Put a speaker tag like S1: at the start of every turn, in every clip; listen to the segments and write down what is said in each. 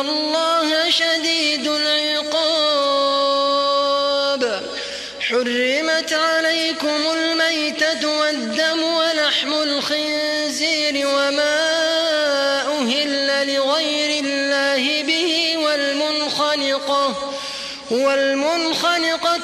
S1: الله شديد العقاب. حرمت عليكم الميتة والدم ولحم الخنزير وما أهل لغير الله به والمنخنقة والمنخنقة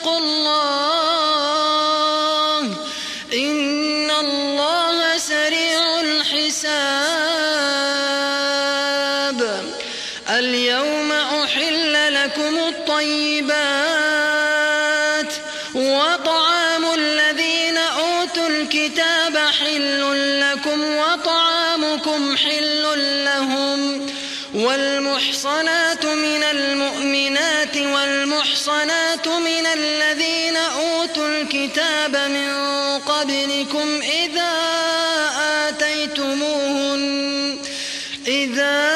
S1: واتقوا الله الكتاب من قبلكم إذا آتيتموهن إذا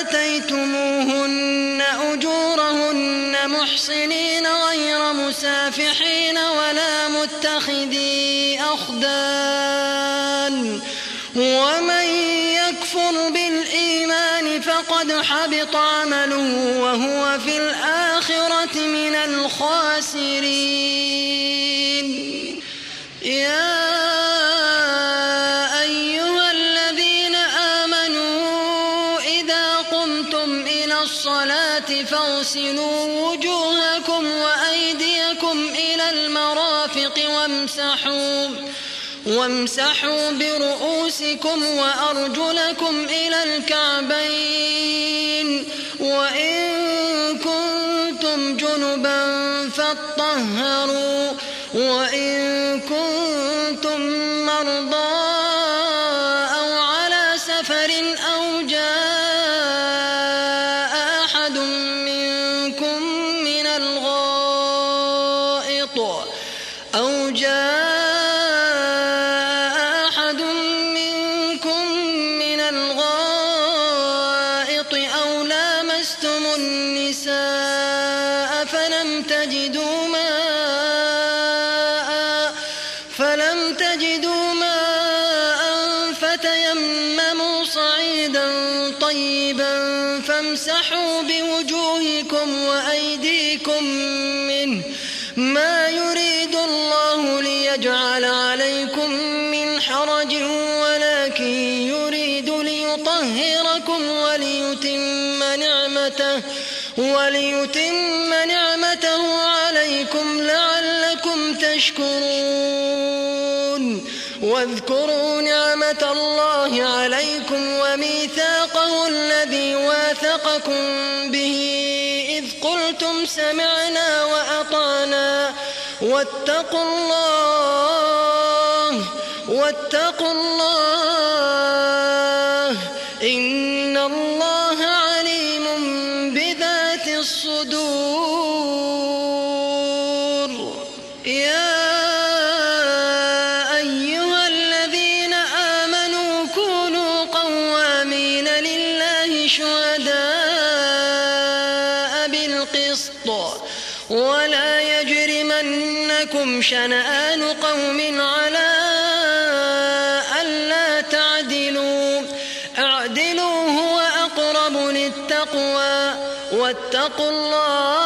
S1: آتيتموهن أجورهن محصنين غير مسافحين ولا متخذي أخدان. ومن يكفر بالإيمان فقد حبط عمله وهو في الآخرة من الخاسرين. وَأَحْسِنُوا وجوهكم وأيديكم إلى المرافق وامسحوا وامسحوا برؤوسكم وأرجلكم إلى الكعبين. وإن كنتم جنبا فاطهروا وإن كنتم فلم تجدوا ماء فلم تجدوا ماء فتيمموا صعيدا طيبا فامسحوا بوجوهكم وأيديكم منه ما يريد الله ليجعل عليكم من حرج ولكن يريد ليطهركم وليتم نعمته وليتم نعمته تشكرون واذكروا نعمة الله عليكم وميثاقه الذي واثقكم به. إذ قلتم سمعنا وأطعنا. واتقوا الله واتقوا الله. شنآن قوم على ألا تعدلوا. اعدلوا هو أقرب للتقوى واتقوا الله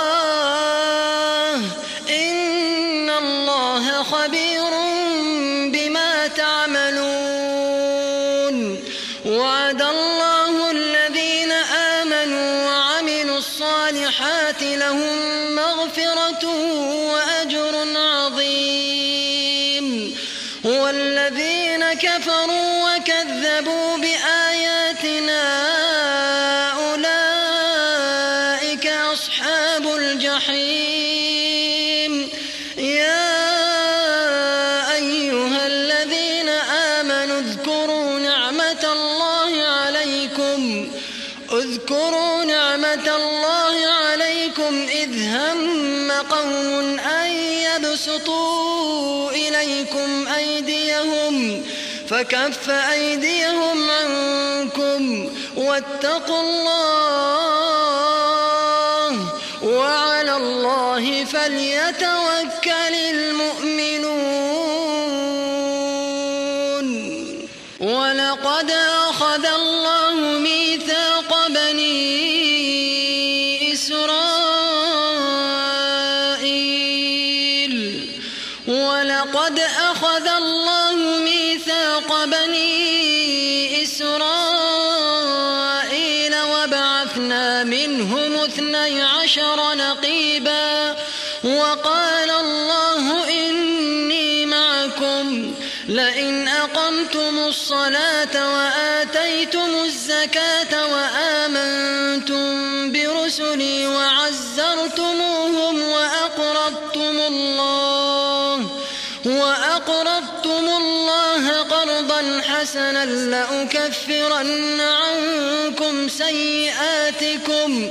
S1: كفروا وكذبوا بآياتنا فكف أيديهم عنكم واتقوا الله وعلى الله فليتوكل المؤمنون الصلاة وآتيتم الزكاة وآمنتم برسلي وعزرتموهم وأقرضتم الله وأقرضتم الله قرضا حسنا لأكفرن عنكم سيئاتكم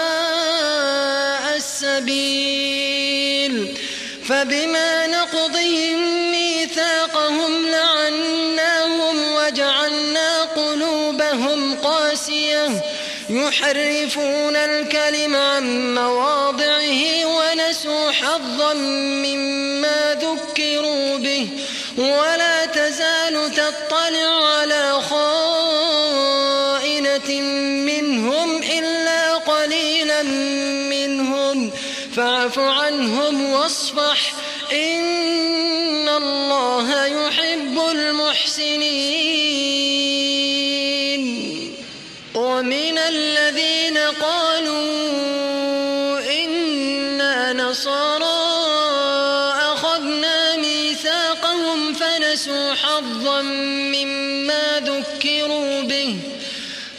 S1: فبما نقضهم ميثاقهم لعناهم وجعلنا قلوبهم قاسية. يحرفون الكلم عن مواضعه ونسوا حظا مما ذكروا به. ولا تزال تطلع على خائنة منهم إلا قليلا منهم. فاعف عنهم سنين ومن الذين قالوا إنا نصارى أخذنا ميثاقهم فنسوا حظا مما ذكروا به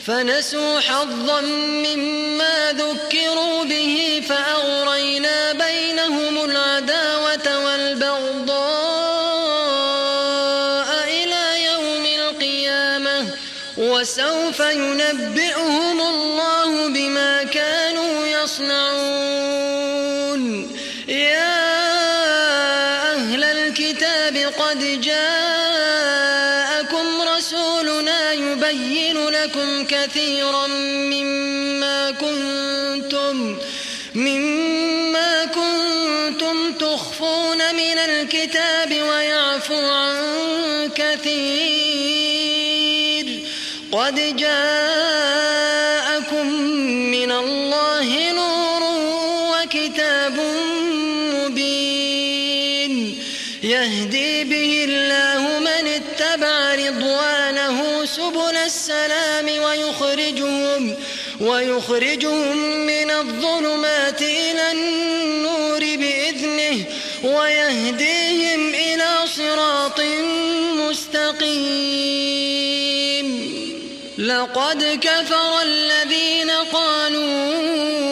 S1: فنسوا حظا مما ذكروا به فأغرينا بينهم العداوة والبغضاء. وسوف ينبئهم الله بما كانوا يصنعون. يهدي به الله من اتبع رضوانه سبل السلام ويخرجهم ويخرجهم من الظلمات إلى النور بإذنه ويهديهم إلى صراط مستقيم. لقد كفر الذين قالوا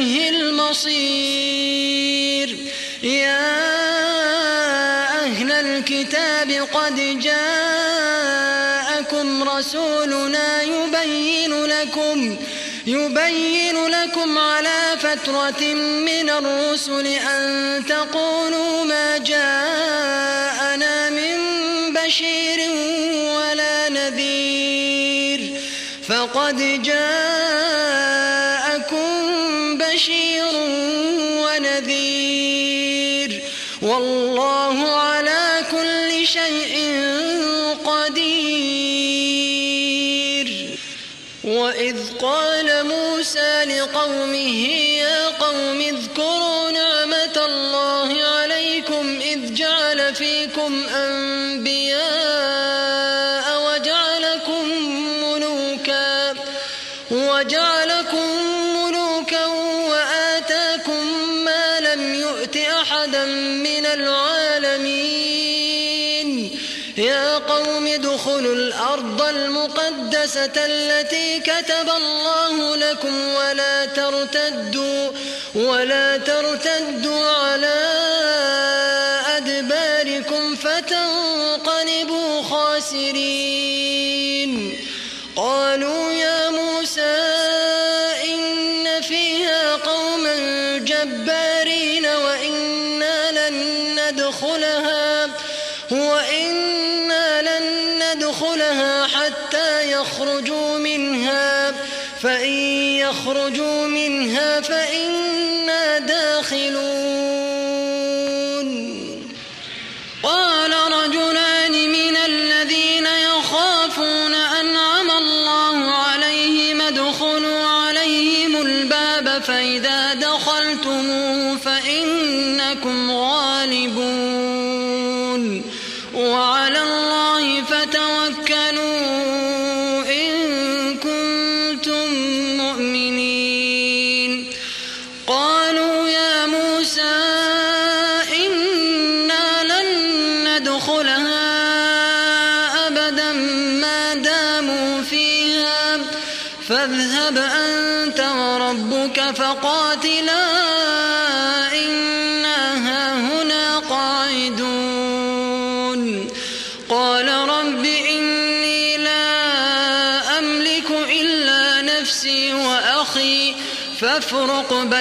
S1: وإليه المصير. يا أهل الكتاب قد جاءكم رسولنا يبين لكم يبين لكم على فترة من الرسل أن تقولوا ما جاءنا من بشير ولا نذير. فقد جاءكم والله على كل شيء قدير. وإذ قال موسى لقومه يا قوم اذكروا نعمة الله عليكم إذ جعل فيكم أنبياء المقدسة التي كتب الله لكم ولا ترتدوا ولا ترتدوا على أدباركم فتنقلبوا خاسرين. قالوا يخرجوا منها فإنا داخلون.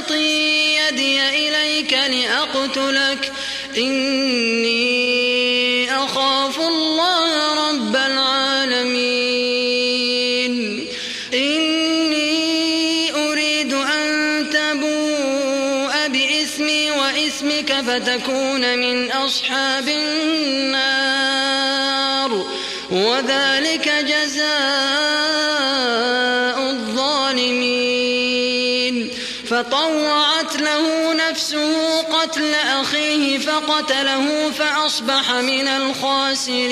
S1: بباسط يدي إليك لأقتلك. إني أخاف الله رب العالمين. إني أريد أن تبوء بإثمي وإثمك فتكون من أصحاب النار. وذلك جزاء فطوعت له نفسه قتل أخيه فقتله فأصبح من الخاسرين.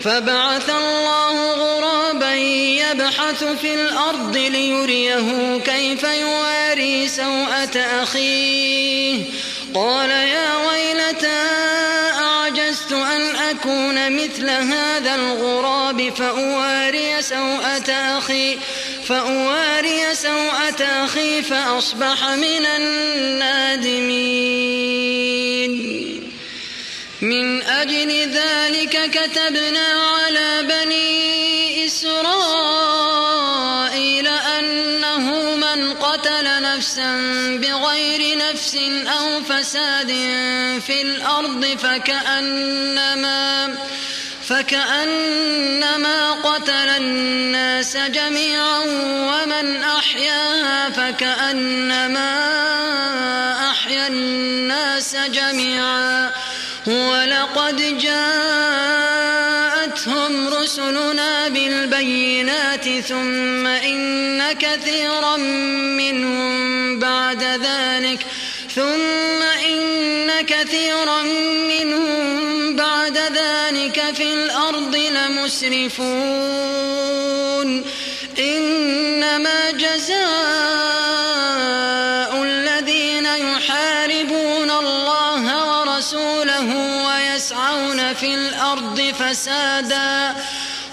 S1: فبعث الله غرابا يبحث في الأرض ليريه كيف يواري سوءة أخيه. قال يا ويلتى أعجزت أن أكون مثل هذا الغراب فأواري سوءة أخي فأواري سوءة أخي فأصبح من النادمين. من أجل ذلك كتبنا على بني إسرائيل أنه من قتل نفسا بغير نفس أو فساد في الأرض فكأنما فكأنما قتل الناس جميعا ومن أحياها فكأنما أحيا الناس جميعا. ولقد جاءتهم رسلنا بالبينات ثم إن كثيرا منهم بعد ذلك ثم إن كثيرا منهم في الأرض لمسرفون. إنما جزاء الذين يحاربون الله ورسوله ويسعون في الأرض فسادا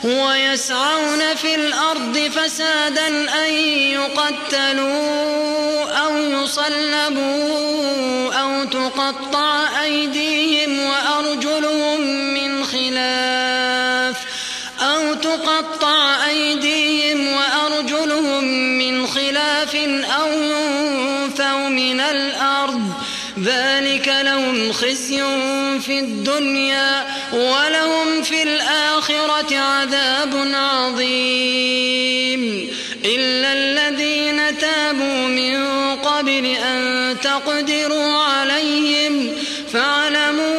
S1: ويسعون في الأرض فسادا أن يقتلوا أو يصلبوا أو تقطع أيديهم. لهم خزي في الدنيا ولهم في الآخرة عذاب عظيم. إلا الذين تابوا من قبل أن تقدروا عليهم فاعلموا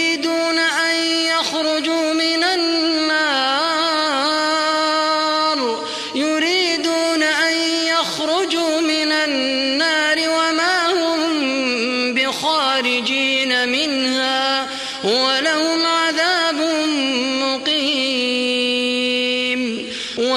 S1: ليخرجوا من النار. يريدون أن يخرجوا من النار وما هم بخارجين منها. ولهم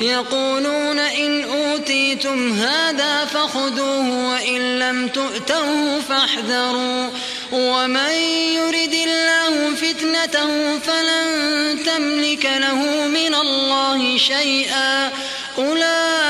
S1: يقولون إن أوتيتم هذا فخذوه وإن لم تؤتوه فاحذروا ومن يرد الله فتنته فلن تملك له من الله شيئا أولئك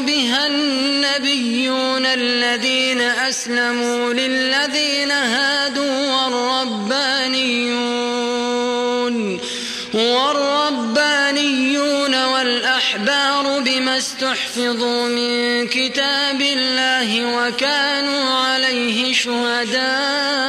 S1: بها النبيون الذين أسلموا للذين هادوا والربانيون والربانيون والأحبار بما استحفظوا من كتاب الله وكانوا عليه شهداء.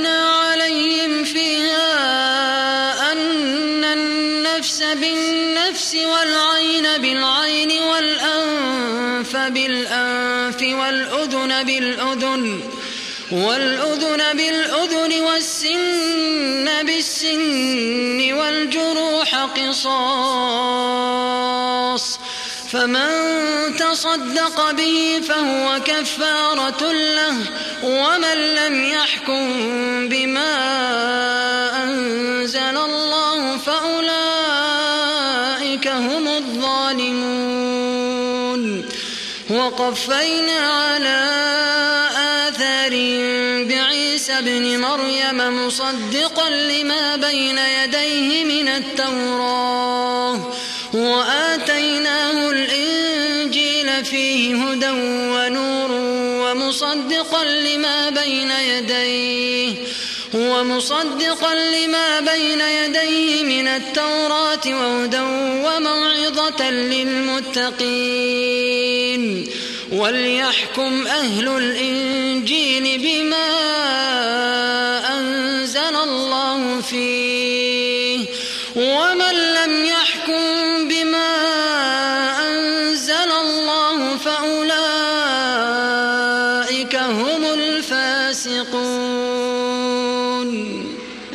S1: والأذن بالأذن والأذن بالأذن والسن بالسن والجروح قصاص. فمن تصدق به فهو كفارة له ومن لم يحكم بما أنزل الله فأولئك هم الظالمون. وقفينا على آثارهم بعيسى ابن مريم مصدقا لما بين يديه من التوراة وآتيناه الإنجيل فيه هدى ونور ومصدقا لما بين يديه. هو مصدقا لما بين يديه من التوراة وهدى وموعظة للمتقين. وليحكم أهل الإنجيل بما أنزل الله فيه. ومن لم يحكم بما أنزل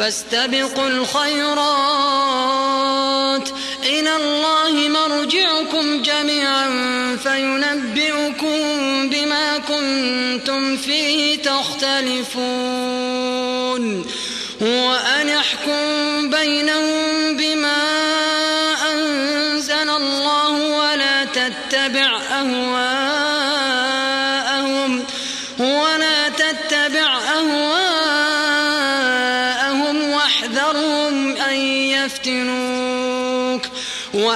S1: فاستبقوا الخيرات. إلى الله مرجعكم جميعا فينبئكم بما كنتم فيه تختلفون. وأن احكم بينهم بما أنزل الله ولا تتبع أهواءهم.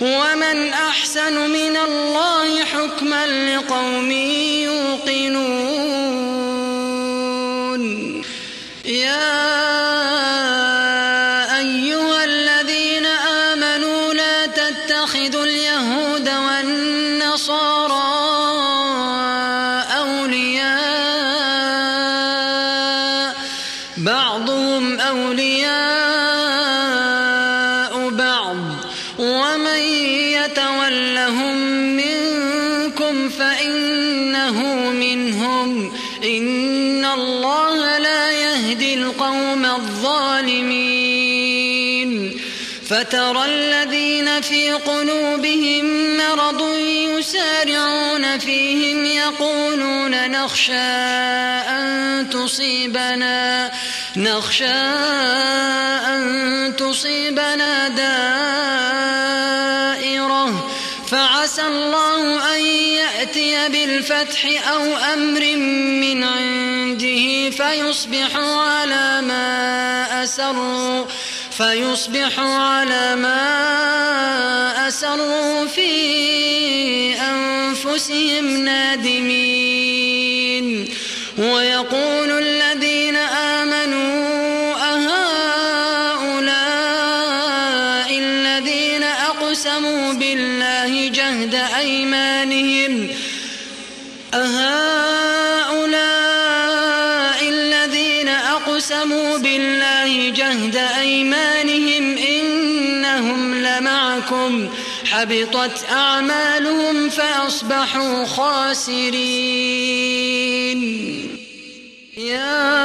S1: ومن أحسن من الله حكما لقوم يوقنون فترى الذين في قلوبهم مرض يسارعون فيهم يقولون نخشى أن تصيبنا نخشى أن تصيبنا دائرة. فعسى الله أن يأتي بالفتح أو أمر من عنده فيصبحوا على ما أسروا. فيصبحوا على ما أسروا في أنفسهم نادمين. ويقول الذين آمنوا أهؤلاء الذين أقسموا بالله جهد أيمانهم بالله جهد أيمانهم إنهم لمعكم. حبطت أعمالهم فأصبحوا خاسرين. يا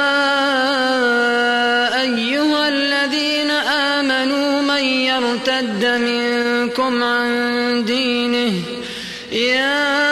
S1: أيها الذين آمنوا من يرتد منكم عن دينه. يا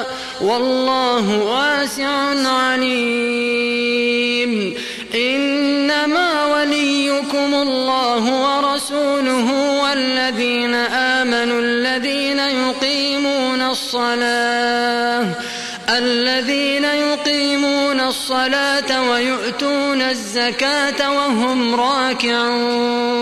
S1: والله واسع عليم. إنما وليكم الله ورسوله والذين آمنوا الذين يقيمون الصلاة الذين يقيمون الصلاة ويؤتون الزكاة وهم راكعون.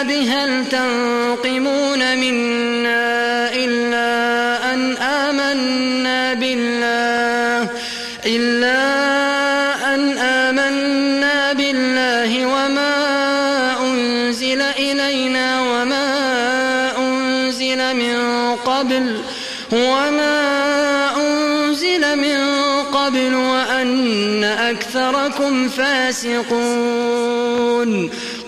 S1: الكتاب هل تنقمون منا إلا أن آمنا بالله إلا أن آمنا بالله وما أنزل إلينا وما أنزل من قبل وما أنزل من قبل وأن أكثركم فاسقون.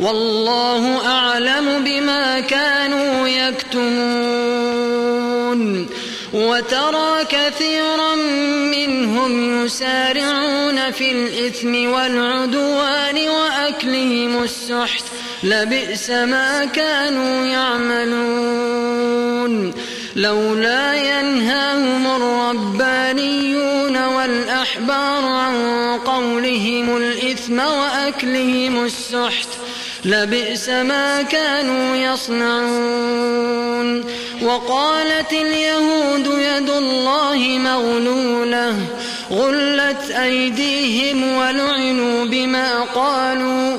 S1: والله أعلم بما كانوا يكتمون. وترى كثيرا منهم يسارعون في الإثم والعدوان وأكلهم السحت. لبئس ما كانوا يعملون. لولا ينهاهم الربانيون والأحبار عن قولهم الإثم وأكلهم السحت. لبئس ما كانوا يصنعون. وقالت اليهود يد الله مغلولة غلت أيديهم ولعنوا بما قالوا.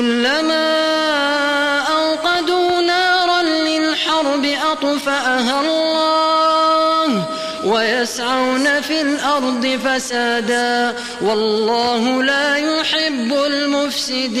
S1: كلما أوقدوا نارا للحرب أطفأها الله ويسعون في الأرض فسادا والله لا يحب المفسدين.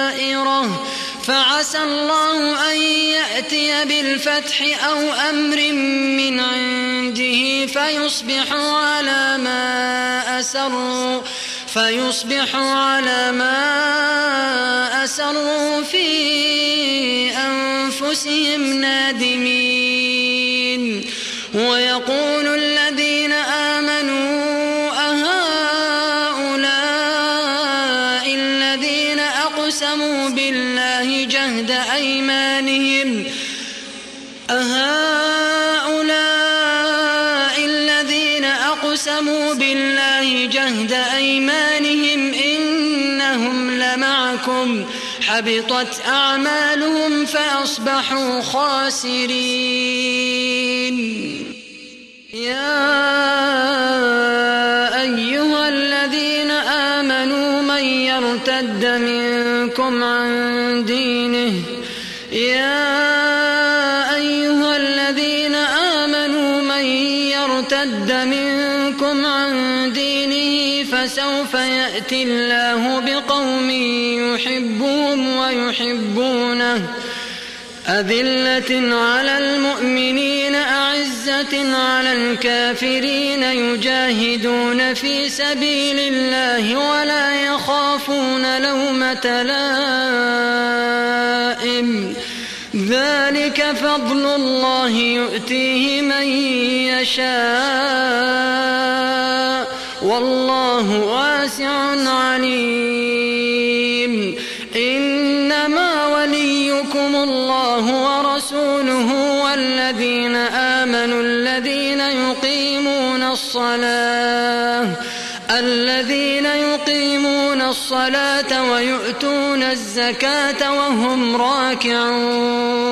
S1: فعسى الله أن يأتي بالفتح أو أمر من عنده فيصبحوا على ما أسروا فيصبحوا على ما أسروا في أنفسهم نادمين. ويقول حبطت أعمالهم فأصبحوا خاسرين. يا أيها الذين آمنوا من يرتد منكم عن دينه يا أيها الذين آمنوا من يرتد منكم فسوف يأتي الله بقوم يحبهم ويحبونه. أذلة على المؤمنين أعزة على الكافرين يجاهدون في سبيل الله ولا يخافون لومة لائم. ذلك فضل الله يؤتيه من يشاء. والله واسع عليم. إنما وليكم الله ورسوله والذين آمنوا الذين يقيمون الصلاة الذين يقيمون الصلاة ويؤتون الزكاة وهم راكعون.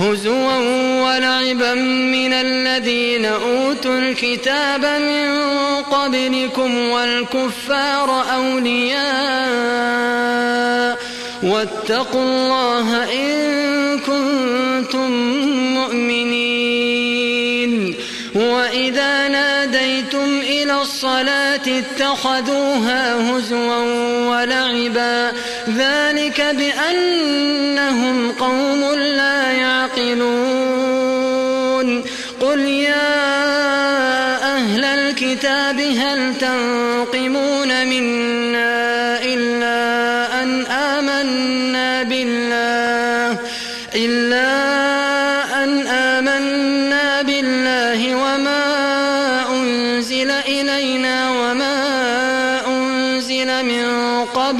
S1: هزوا ولعبا من الذين أوتوا الكتاب من قبلكم والكفار أولياء واتقوا الله إن كنتم مؤمنين. وإذا ناديتم إلى الصلاة اتخذوها هزوا ولعبا. ذلك بأنهم قوم لا يعقلون. قل يا أهل الكتاب هل تنقمون منا إلا أن آمنا بالله؟ إلا أن آمنا بالله وما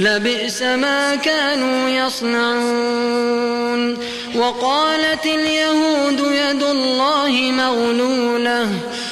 S1: لبئس ما كانوا يصنعون. وقالت اليهود يد الله مغلوله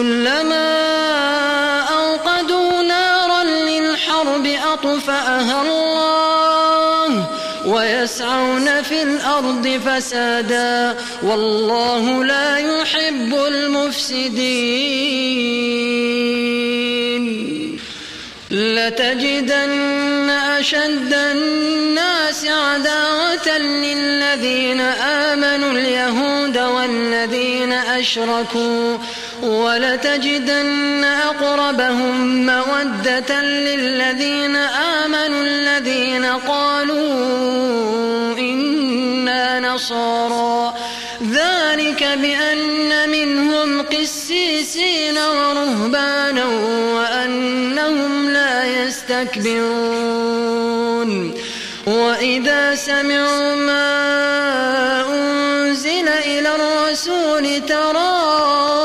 S1: كلما أوقدوا نارا للحرب أطفأها الله ويسعون في الأرض فسادا والله لا يحب المفسدين لتجدن أشد الناس عداوة للذين آمنوا اليهود والذين أشركوا ولتجدن أقربهم مودة للذين آمنوا الذين قالوا إنا نصارى. ذلك بأن منهم قسيسين ورهبانا وأنهم لا يستكبرون. وإذا سمعوا ما أنزل إلى الرسول ترى أعينهم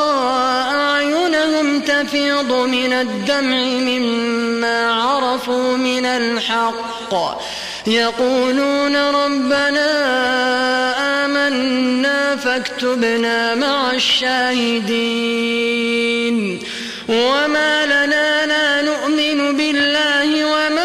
S1: تفيض من الدمع مما عرفوا من الحق. يقولون ربنا آمنا فاكتبنا مع الشاهدين. وما لنا لا نؤمن بالله وما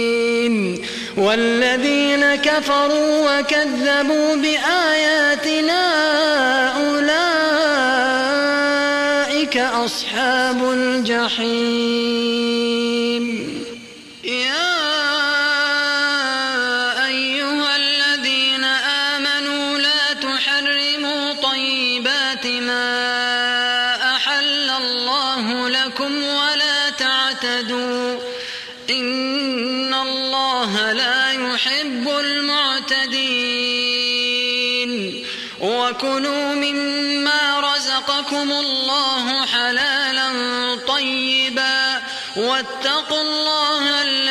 S1: والذين كفروا وكذبوا بآياتنا أولئك أصحاب الجحيم. وكلوا مما رزقكم الله حلالا طيبا واتقوا الله الذي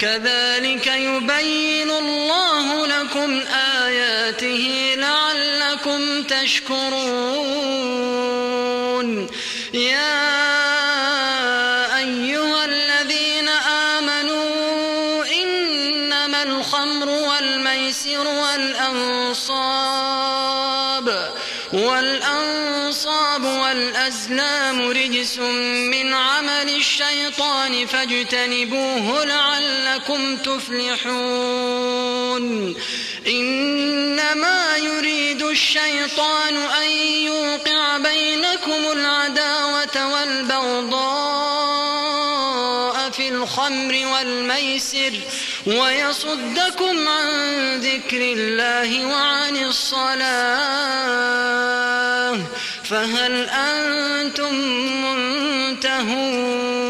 S1: كذلك يبين الله لكم آياته لعلكم تشكرون. يا أيها الذين آمنوا إنما الخمر والميسر والأنصاب والأنصاب والأزلام رجس من عمل الشيطان فاجتنبوه لعلكم تفلحون. إنما يريد الشيطان أن يوقع بينكم العداوة والبغضاء في الخمر والميسر ويصدكم عن ذكر الله وعن الصلاة. فهل أنتم منتهون؟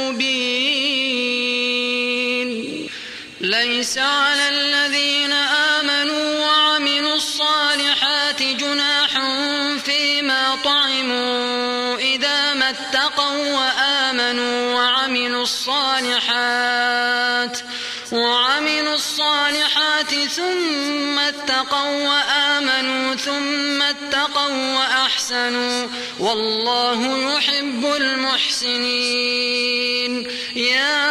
S1: ثم اتقوا وآمنوا ثم اتقوا وأحسنوا والله يحب المحسنين. يا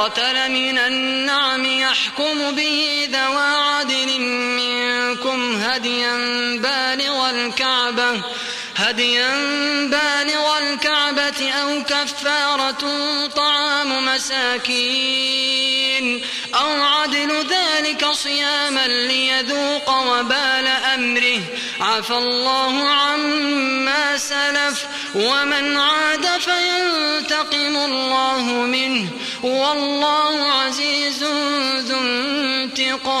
S1: قتل من النعم يحكم به ذوى عدل منكم هديا بالغ الكعبة هديا بالغ الكعبة أو كفارة طعام مساكين. أو عدل ذلك صياما ليذوق وبال أمره. عفى الله عما سلف. ومن عاد فينتقم الله منه. والله عزيز ذو انتقام.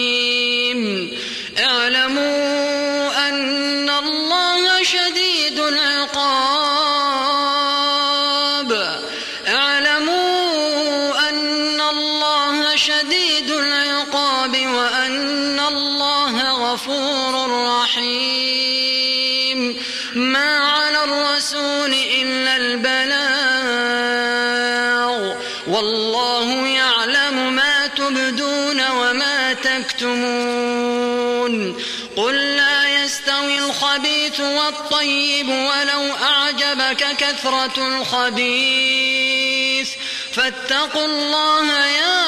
S1: والطيب ولو أعجبك كثرة الخبيث. فاتقوا الله يا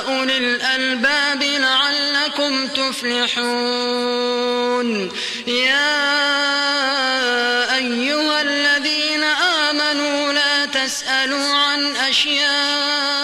S1: أولي الألباب لعلكم تفلحون. يا أيها الذين آمنوا لا تسألوا عن أشياء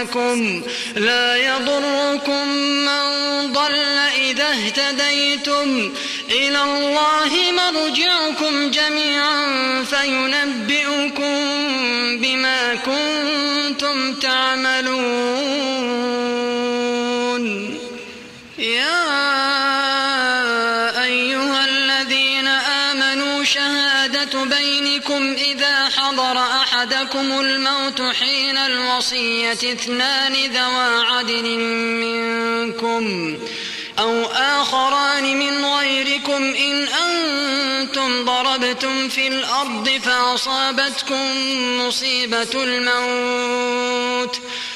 S1: أنفسكم لا يضركم من ضل إذا اهتديتم إلى الله مرجعكم جميعا فينبئكم بما كنتم تعملون. يا شهادة بينكم إذا حضر أحدكم الموت حين الوصية اثنان ذوى عدل منكم أو آخران من غيركم إن أنتم ضربتم في الأرض فأصابتكم مصيبة الموت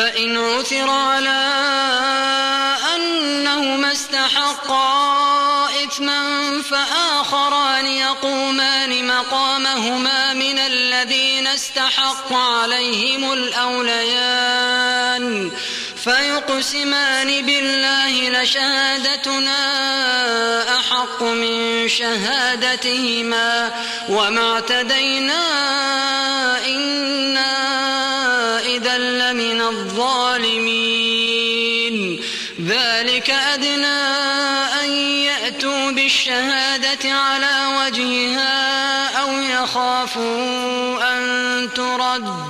S1: فإن عثر على أنهما استحقا إثما فآخران يقومان مقامهما من الذين استحق عليهم الأوليان. فيقسمان بالله لشهادتنا أحق من شهادتهما وما اعتدينا إنا إذا لمن الظالمين. ذلك أدنى أن يأتوا بالشهادة على وجهها أو يخافوا أن ترد.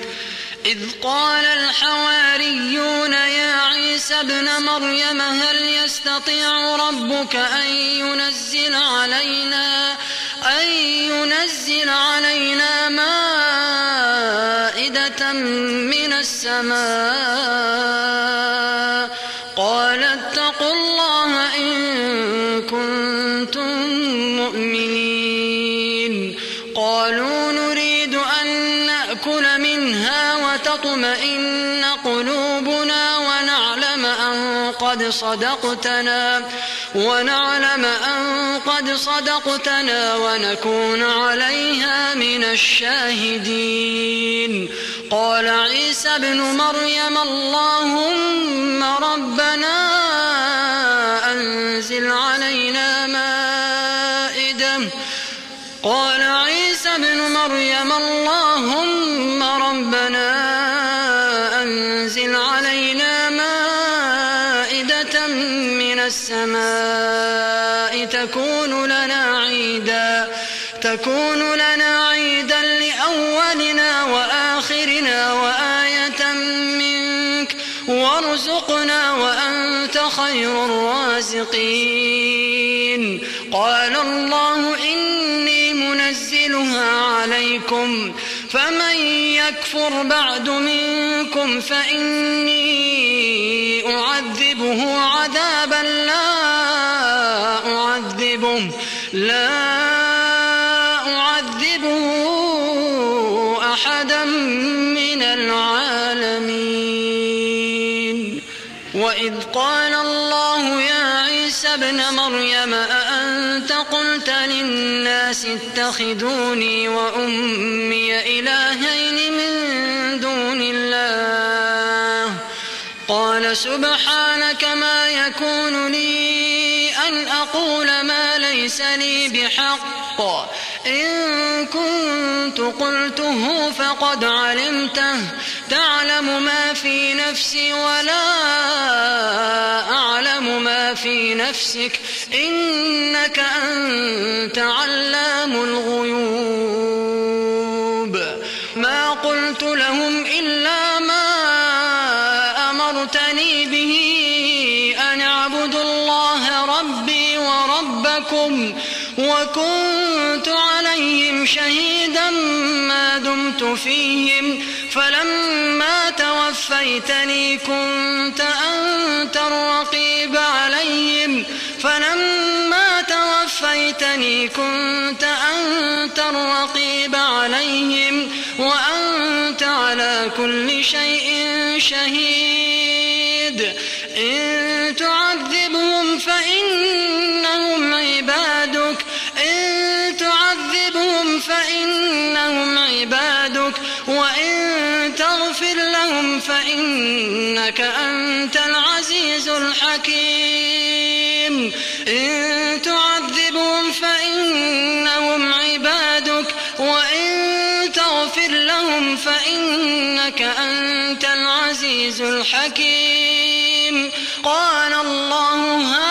S1: إذ قال الحواريون يا عيسى ابن مريم هل يستطيع ربك أن ينزل علينا أن ينزل علينا مائدة من السماء؟ قال اتقوا الله منها وتطمئن قلوبنا ونعلم أن قد صدقتنا ونعلم أن قد صدقتنا ونكون عليها من الشاهدين. قال عيسى ابن مريم اللهم ربنا أنزل علينا مائدة. قال عيسى ابن مريم اللهم وارزقنا وأنت خير الرازقين. قال الله إني منزلها عليكم فمن يكفر بعد منكم فإني أعذبه عذابا لا أعذبه لا أعذبه أحدا من العالمين. وإذ قال الله يا عيسى ابن مريم أأنت قلت للناس اتخذوني وأمي إلهين من دون الله قال سبحانك ما يكون لي أن أقول ما ليس لي بحق. إن كنت قلته فقد علمته. تعلم ما في نفسي ولا أعلم ما في نفسك. إنك توفيتني كنت أنت الرقيب عليهم فلما توفيتني كنت أنت الرقيب عليهم وأنت على كل شيء شهيد. فإنك أنت العزيز الحكيم. إن تعذبهم فإنهم عبادك وإن تغفر لهم فإنك أنت العزيز الحكيم. قال الله هذا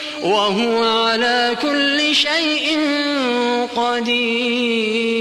S1: وهو على كل شيء قدير.